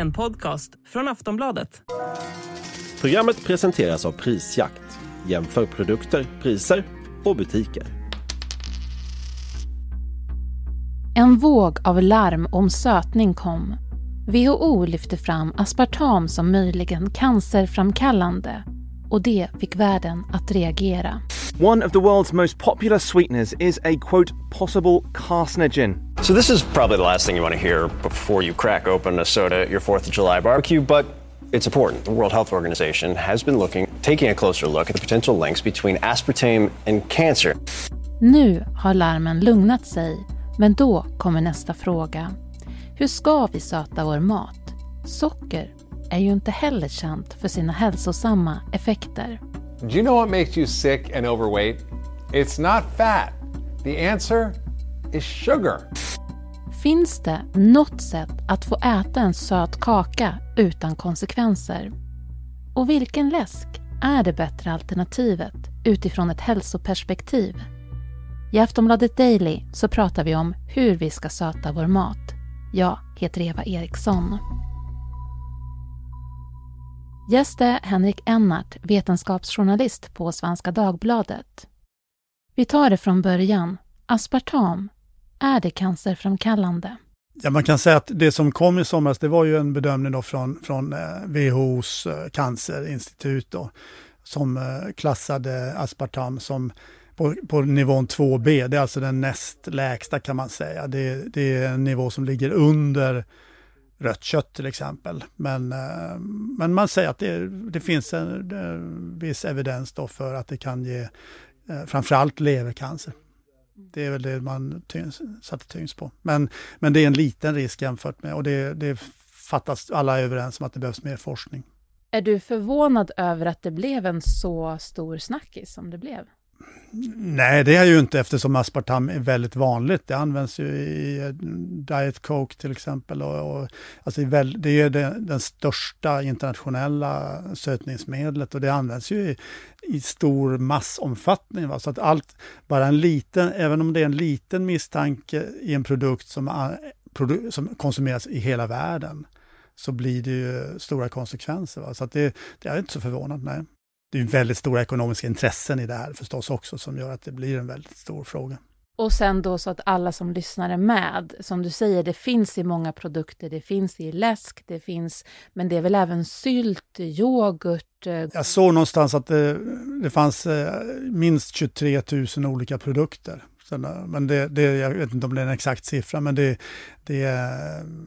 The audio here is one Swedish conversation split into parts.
En podcast från Aftonbladet. Programmet presenteras av Prisjakt. Jämför produkter, priser och butiker. En våg av larm om sötning kom. WHO lyfte fram aspartam som möjligen cancerframkallande och det fick världen att reagera. One of the world's most popular sweeteners is a quote possible carcinogen. So this is probably the last thing you want to hear before you crack open a soda at your 4th of July barbecue, but it's important. The World Health Organization has been looking, taking a closer look at the potential links between aspartame and cancer. Nu har larmen lugnat sig, men då kommer nästa fråga. Hur ska vi söta vår mat? Socker är ju inte heller känt för sina hälsosamma effekter. Do you know what makes you sick and overweight? It's not fat. The answer is sugar. Finns det något sätt att få äta en söt kaka utan konsekvenser? Och vilken läsk är det bättre alternativet utifrån ett hälsoperspektiv? I Aftonbladet Daily så pratar vi om hur vi ska söta vår mat. Jag heter Eva Eriksson. Gäst är Henrik Ennart, vetenskapsjournalist på Svenska Dagbladet. Vi tar det från början. Aspartam, är det cancerframkallande? Ja, man kan säga att det som kom i somras, det var ju en bedömning då från, från eh, WHOs eh, cancerinstitut då, som eh, klassade aspartam som på, på nivån 2B, det är alltså den näst lägsta kan man säga. Det, det är en nivå som ligger under rött kött till exempel. Men, eh, men man säger att det, det finns en, det, viss evidens då för att det kan ge eh, framförallt levercancer. Det är väl det man tyngs, satte tyngst på. Men, men det är en liten risk jämfört med, och det, det fattas, alla är överens om att det behövs mer forskning. Är du förvånad över att det blev en så stor snackis som det blev? Nej, det är ju inte eftersom aspartam är väldigt vanligt. Det används ju i eh, Diet Coke till exempel. Och, och alltså det är det, den största internationella sötningsmedlet och det används ju i, i stor massomfattning. Va? Så att allt, bara en liten, även om det är en liten misstanke i en produkt som, produ som konsumeras i hela världen, så blir det ju stora konsekvenser. Va? Så att det, det är inte så förvånande. nej det är väldigt stora ekonomiska intressen i det här förstås också som gör att det blir en väldigt stor fråga. Och sen då så att alla som lyssnar är med. Som du säger, det finns i många produkter. Det finns i läsk, det finns, men det är väl även sylt, yoghurt. Eh, Jag såg någonstans att det, det fanns eh, minst 23 000 olika produkter. Men det, det, jag vet inte om det är en exakt siffra, men det, det,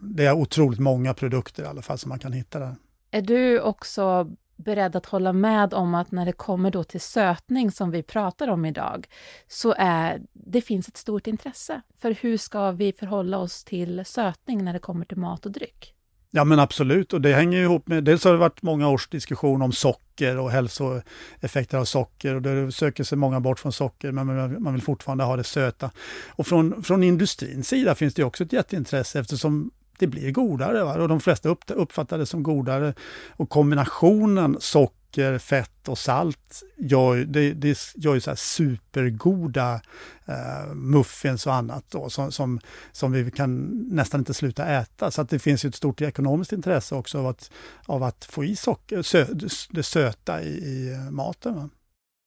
det är otroligt många produkter i alla fall som man kan hitta där. Är du också beredd att hålla med om att när det kommer då till sötning som vi pratar om idag, så är det finns ett stort intresse. För hur ska vi förhålla oss till sötning när det kommer till mat och dryck? Ja men absolut och det hänger ihop med, dels har det varit många års diskussion om socker och hälsoeffekter av socker och då söker sig många bort från socker men man vill fortfarande ha det söta. Och från, från industrins sida finns det också ett jätteintresse eftersom det blir godare va? och de flesta upp, uppfattar det som godare. Och kombinationen socker, fett och salt gör, det, det gör ju så här supergoda eh, muffins och annat då, som, som, som, vi kan nästan inte sluta äta. Så att det finns ju ett stort ekonomiskt intresse också av att, av att få i socker, sö, det söta i, i eh, maten. Va?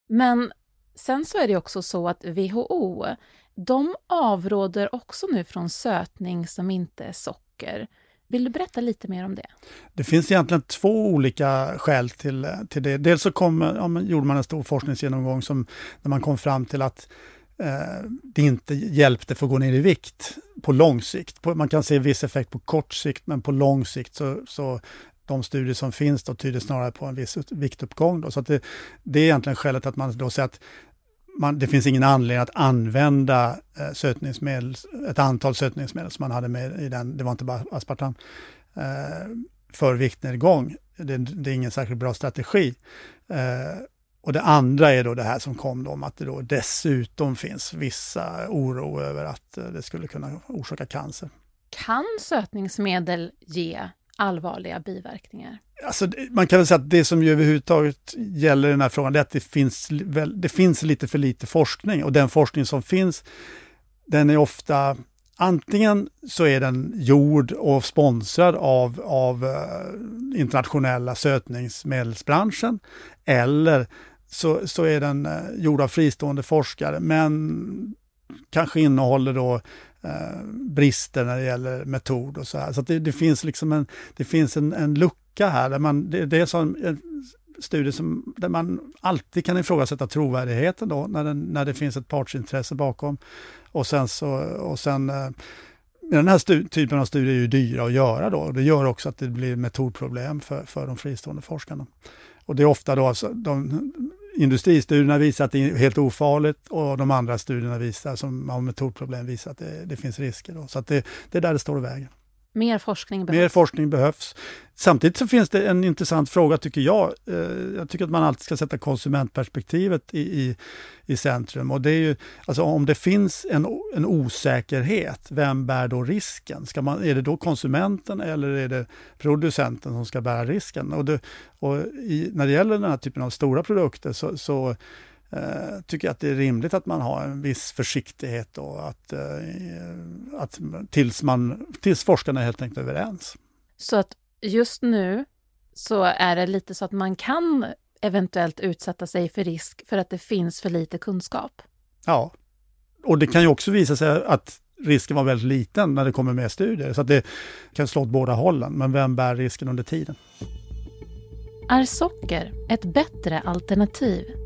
Men sen så är det också så att WHO de avråder också nu från sötning som inte är socker böcker. Vill du berätta lite mer om det? Det finns egentligen två olika skäl till, till det. Dels så kom, ja, gjorde man en stor forskningsgenomgång som, där man kom fram till att eh, det inte hjälpte för att gå ner i vikt på lång sikt. På, man kan se viss effekt på kort sikt, men på lång sikt så, så de studier som finns då tyder snarare på en viss viktuppgång. Då. Så det, det är egentligen skälet att man då säger att man, det finns ingen anledning att använda eh, sötningsmedel, ett antal sötningsmedel som man hade med i den, det var inte bara aspartam, eh, för viktnedgång. Det, det är ingen särskilt bra strategi. Eh, och det andra är då det här som kom då om att det då dessutom finns vissa oro över att eh, det skulle kunna orsaka cancer. Kan sötningsmedel ge allvarliga biverkningar? Alltså, man kan väl säga att det som ju överhuvudtaget gäller i den här frågan, det är att det finns, det finns lite för lite forskning och den forskning som finns, den är ofta antingen så är den gjord och sponsrad av, av eh, internationella sötningsmedelsbranschen eller så, så är den eh, gjord av fristående forskare men kanske innehåller då Eh, brister när det gäller metod och så här. Så det, det, finns liksom en, det finns en, en lucka här. Där man, det, det är som en studie som, där man alltid kan ifrågasätta trovärdigheten då när, den, när det finns ett partsintresse bakom. Och sen så, och sen eh, den här typen av studier är ju dyra att göra då. Det gör också att det blir metodproblem för, för de fristående forskarna. Och det är ofta då alltså, de, industristudierna visar att det är helt ofarligt och de andra studierna visar, som har metodproblem, visar att det, det finns risker. Då. Så att det, det är där det står och väger. Mer forskning behövs. Mer forskning behövs. Samtidigt så finns det en intressant fråga tycker jag. Eh, jag tycker att man alltid ska sätta konsumentperspektivet i, i, i centrum. Och det är ju, alltså om det finns en, en osäkerhet, vem bär då risken? Ska man, är det då konsumenten eller är det producenten som ska bära risken? Och, det, och i, när det gäller den här typen av stora produkter så, så eh, tycker att det är rimligt att man har en viss försiktighet och att, eh, att tills, man, tills forskarna är helt enkelt överens. Så att just nu så är det lite så att man kan eventuellt utsätta sig för risk för att det finns för lite kunskap? Ja, och det kan ju också visa sig att risken var väldigt liten när det kommer mer studier. Så att det kan slå åt båda hållen. Men vem bär risken under tiden? Är socker ett bättre alternativ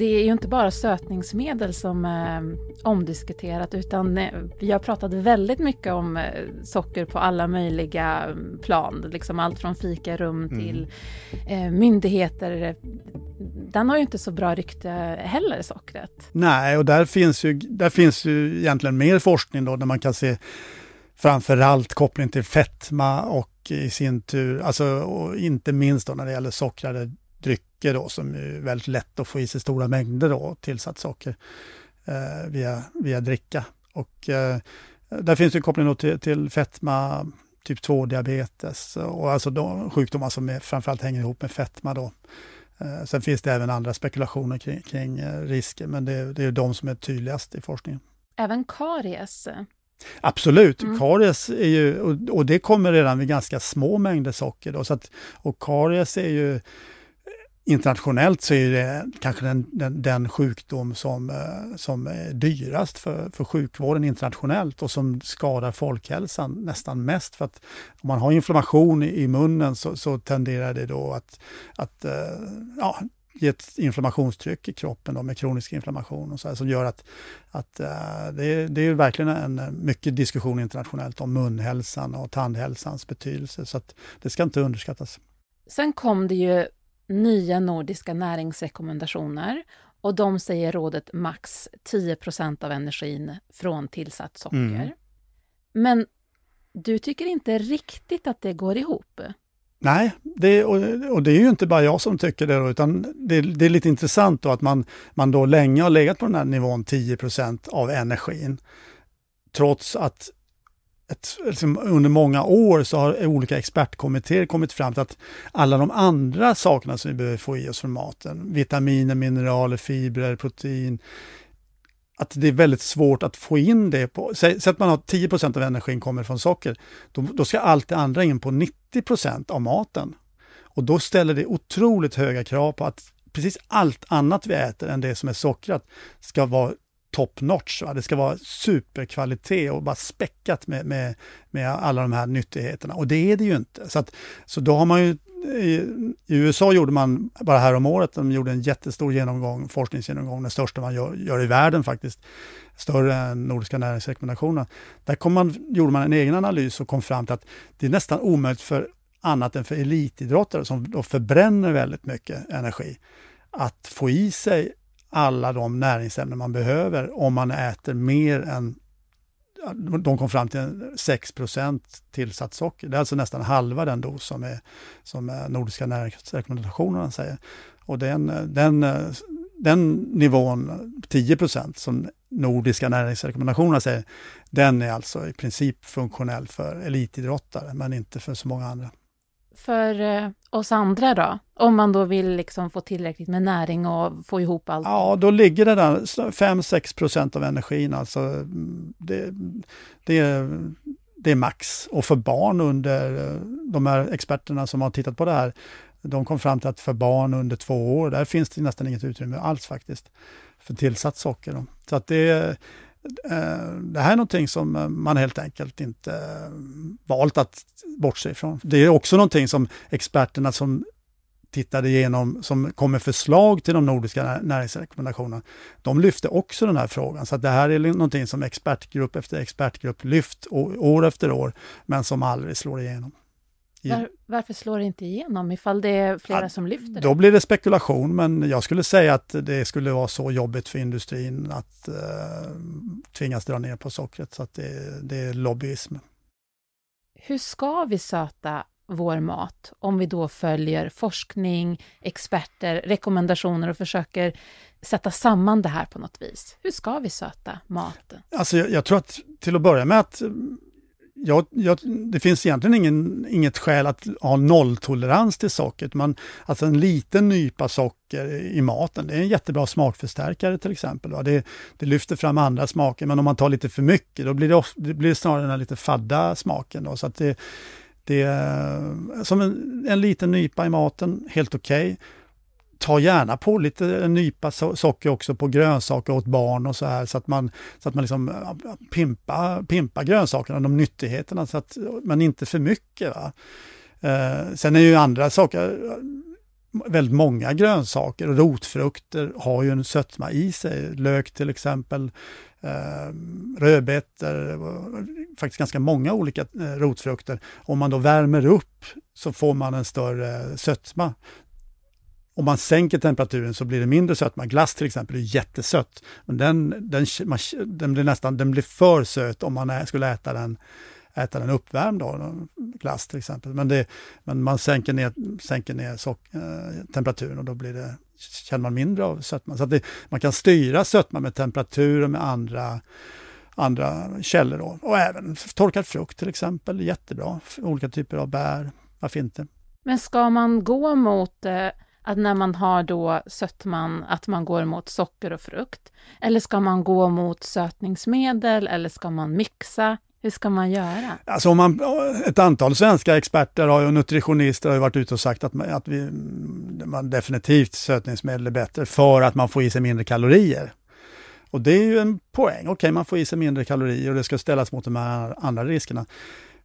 det är ju inte bara sötningsmedel som är eh, omdiskuterat utan eh, vi har pratat väldigt mycket om eh, socker på alla möjliga mm, plan. Liksom allt från fikarum mm. till eh, myndigheter. Den har ju inte så bra rykte heller, sockret. Nej, och där finns ju, där finns ju egentligen mer forskning då, där man kan se framförallt koppling till fetma och i sin tur, alltså och inte minst då när det gäller sockrade drycker då som är väldigt lätt att få i sig stora mängder då, tillsatt socker eh, via, via dricka. Och eh, där finns det koppling till, till fetma, typ 2-diabetes och alltså de sjukdomar som är, framförallt hänger ihop med fetma då. Eh, sen finns det även andra spekulationer kring, kring eh, risker, men det, det är de som är tydligast i forskningen. Även karies? Absolut, mm. karies är ju, och, och, det kommer redan vid ganska små mängder socker. Då, så att, och karies är ju internationellt så är det kanske den, den, den, sjukdom som, eh, som är dyrast för, för sjukvården internationellt och som skadar folkhälsan nästan mest. För att om man har inflammation i, munnen så, så, tenderar det då att, att eh, ja, ge ett inflammationstryck i kroppen då, med kronisk inflammation och så här, som gör att, att eh, det, är, det är verkligen en mycket diskussion internationellt om munhälsan och tandhälsans betydelse. Så att det ska inte underskattas. Sen kom det ju nya nordiska näringsrekommendationer och de säger rådet max 10% av energin från tillsatt socker. Mm. Men du tycker inte riktigt att det går ihop? Nej, det, och, och, det är ju inte bara jag som tycker det, då, utan det, det, är lite intressant då att man, man då länge har legat på den här nivån 10% av energin. Trots att ett, liksom under många år så har olika expertkommittéer kommit fram till att alla de andra sakerna som vi behöver få i oss från maten, vitaminer, mineraler, fibrer, protein, att det är väldigt svårt att få in det på, säg, att man har 10% av energin kommer från socker, då, då ska allt det andra in på 90% av maten. Och då ställer det otroligt höga krav på att precis allt annat vi äter än det som är sockrat ska vara top notch. Va? Det ska vara superkvalitet och bara späckat med, med, med alla de här nyttigheterna. Och det är det ju inte. Så, att, så då har man ju i, i USA gjorde man bara här om året, de gjorde en jättestor genomgång, forskningsgenomgång, den största man gör, gör i världen faktiskt, större än Nordiska näringsrekommendationen. Där kom man, gjorde man en egen analys och kom fram till att det är nästan omöjligt för annat än för elitidrottare som då förbränner väldigt mycket energi, att få i sig alla de näringsämnen man behöver om man äter mer än de kom fram till 6 tillsatt socker. Det är alltså nästan halva den dos som, är, som Nordiska näringsrekommendationerna säger. Och den, den, den nivån, 10% som Nordiska näringsrekommendationerna säger, den är alltså i princip funktionell för elitidrottare, men inte för så många andra. För eh, oss andra då? Om man då vill liksom få tillräckligt med näring och få ihop allt? Ja, då ligger det där 5-6 procent av energin, alltså mm, det, det, det är max. Och för barn under, eh, de här experterna som har tittat på det här, de kom fram till att för barn under två år, där finns det nästan inget utrymme alls faktiskt för tillsatt socker. Då. Så att det, Eh, det här är någonting som eh, man helt enkelt inte eh, valt att bortse ifrån. Det är också någonting som experterna som tittade igenom, som kom med förslag till de nordiska näringsrekommendationerna, de lyfte också den här frågan. Så det här är någonting som expertgrupp efter expertgrupp lyft år efter år, men som aldrig slår igenom. Var, varför slår det inte igenom ifall det är flera ja, som lyfter det? Då blir det spekulation, men jag skulle säga att det skulle vara så jobbigt för industrin att uh, tvingas dra ner på sockret, så att det, det är lobbyism. Hur ska vi söta vår mat om vi då följer forskning, experter, rekommendationer och försöker sätta samman det här på något vis? Hur ska vi söta maten? Alltså jag, jag tror att till att börja med att jag, jag, det finns egentligen ingen, inget skäl att ha nolltolerans till sockret. Man, alltså en liten nypa socker i maten, det är en jättebra smakförstärkare till exempel. Det, det lyfter fram andra smaker, men om man tar lite för mycket då blir det, ofta, det blir snarare den här lite fadda smaken. Då, så att det, det är som en, en liten nypa i maten, helt okej. Okay ta gärna på lite nypa socker också på grönsaker åt barn och så här så att man, så att man liksom pimpa, pimpa grönsakerna, de nyttigheterna, så att, men inte för mycket. Va? Eh, sen är ju andra saker, väldigt många grönsaker och rotfrukter har ju en sötma i sig. Lök till exempel, eh, rödbetor, faktiskt ganska många olika eh, rotfrukter. Om man då värmer upp så får man en större sötma om man sänker temperaturen så blir det mindre sötma. Glass till exempel är jättesött, men den, den, man, den, blir nästan den blir för söt om man skulle äta den, äta den uppvärmd, då, glass till exempel. Men, det, men man sänker ner, sänker ner sock, eh, temperaturen och då blir det, känner man mindre av sötma. Så det, man kan styra sötma med temperatur och med andra andra källor. Då. Och även torkad frukt till exempel, jättebra. Olika typer av bär, varför inte? Men ska man gå mot eh att när man har då sötman, att man går mot socker och frukt? Eller ska man gå mot sötningsmedel eller ska man mixa? Hur ska man göra? Alltså om man, ett antal svenska experter och nutritionister har varit ute och sagt att, att vi, man definitivt sötningsmedel är bättre för att man får i sig mindre kalorier. Och det är ju en poäng. Okej, okay, man får i sig mindre kalorier och det ska ställas mot de här andra riskerna.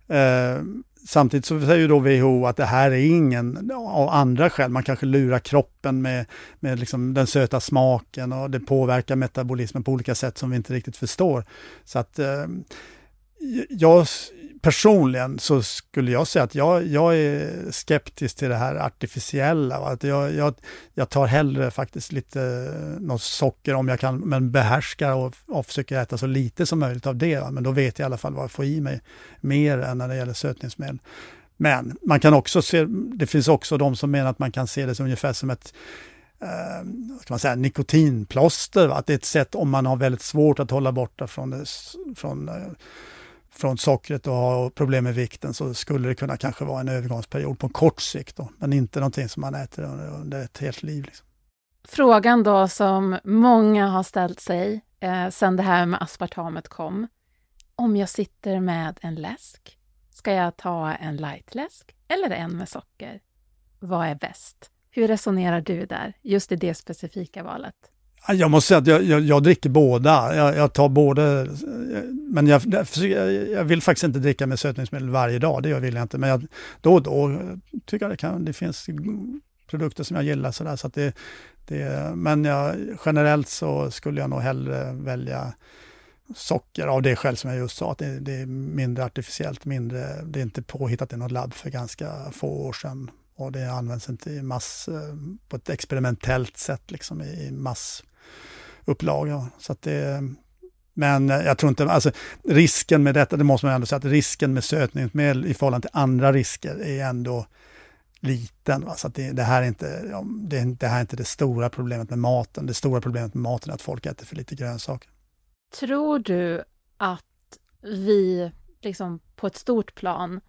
Eh, Samtidigt så säger ju då WHO att det här är ingen av andra skäl. Man kanske lurar kroppen med, med liksom den söta smaken och det påverkar metabolismen på olika sätt som vi inte riktigt förstår. Så att eh, jag personligen så skulle jag säga att jag, jag är skeptisk till det här artificiella. Att jag, jag, jag tar hellre faktiskt lite eh, något socker om jag kan, men behärskar och, och försöker äta så lite som möjligt av det. Men då vet jag i alla fall vad jag får i mig mer än när det gäller sötningsmedel. Men man kan också se, det finns också de som menar att man kan se det som ungefär som ett eh, man säga, nikotinplåster. Va? Att det är ett sätt om man har väldigt svårt att hålla borta från, det, från eh, från sockret och har problem med vikten så skulle det kunna kanske vara en övergångsperiod på kort sikt. Då, men inte någonting som man äter under, under ett helt liv. Liksom. Frågan då som många har ställt sig eh, sedan det här med aspartamet kom. Om jag sitter med en läsk, ska jag ta en lightläsk eller en med socker? Vad är bäst? Hur resonerar du där, just i det specifika valet? Jag måste säga att jag, jag, jag dricker båda. Jag, jag, tar både, men jag, jag, vill faktiskt inte dricka med sötningsmedel varje dag, det vill jag inte. Men jag, då och då tycker jag det, kan, det finns produkter som jag gillar sådär. Så det, det, men jag, generellt så skulle jag nog hellre välja socker av det skäl som jag just sa, att det, det, är mindre artificiellt, mindre, det är inte påhittat i något labb för ganska få år sedan. Och det används inte i mass, eh, på ett experimentellt sätt liksom i mass upplaga. Så att det, Men jag tror inte, alltså risken med detta, det måste man ändå säga, att risken med sötningsmedel i förhållande till andra risker är ändå liten. Va? Så det, det, här är inte, det, det här är inte det stora problemet med maten. Det stora problemet med maten är att folk äter för lite grönsaker. Tror du att vi liksom på ett stort plan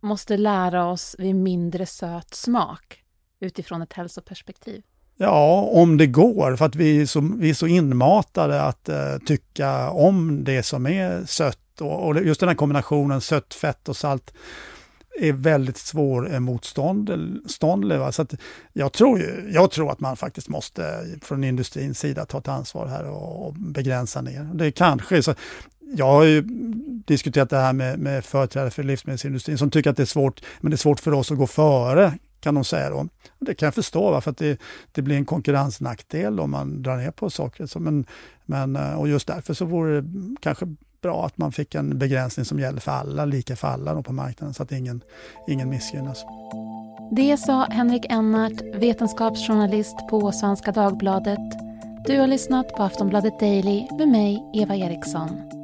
måste lära oss vid mindre söt smak utifrån ett hälsoperspektiv? Ja, om det går, för att vi är så, vi är så inmatade att uh, tycka om det som är sött. Och, och just den här kombinationen sött, fett och salt är väldigt svårmotståndlig. Eh, så att jag, tror ju, jag tror att man faktiskt måste från industrins sida ta ett ansvar här och, och begränsa ner. Det är kanske så. Jag har ju diskuterat det här med, med företrädare för livsmedelsindustrin som tycker att det är svårt, men det är svårt för oss att gå före kan de säga då. Det kan jag förstå, för att det, det blir en konkurrensnackdel om man drar ner på sockret. Men, men, eh, och just därför så vore det kanske bra att man fick en begränsning som gäller för alla, lika för alla på marknaden, så att ingen, ingen missgynnas. Det sa Henrik Ennart, vetenskapsjournalist på Svenska Dagbladet. Du har lyssnat på Aftonbladet Daily med mig, Eva Eriksson.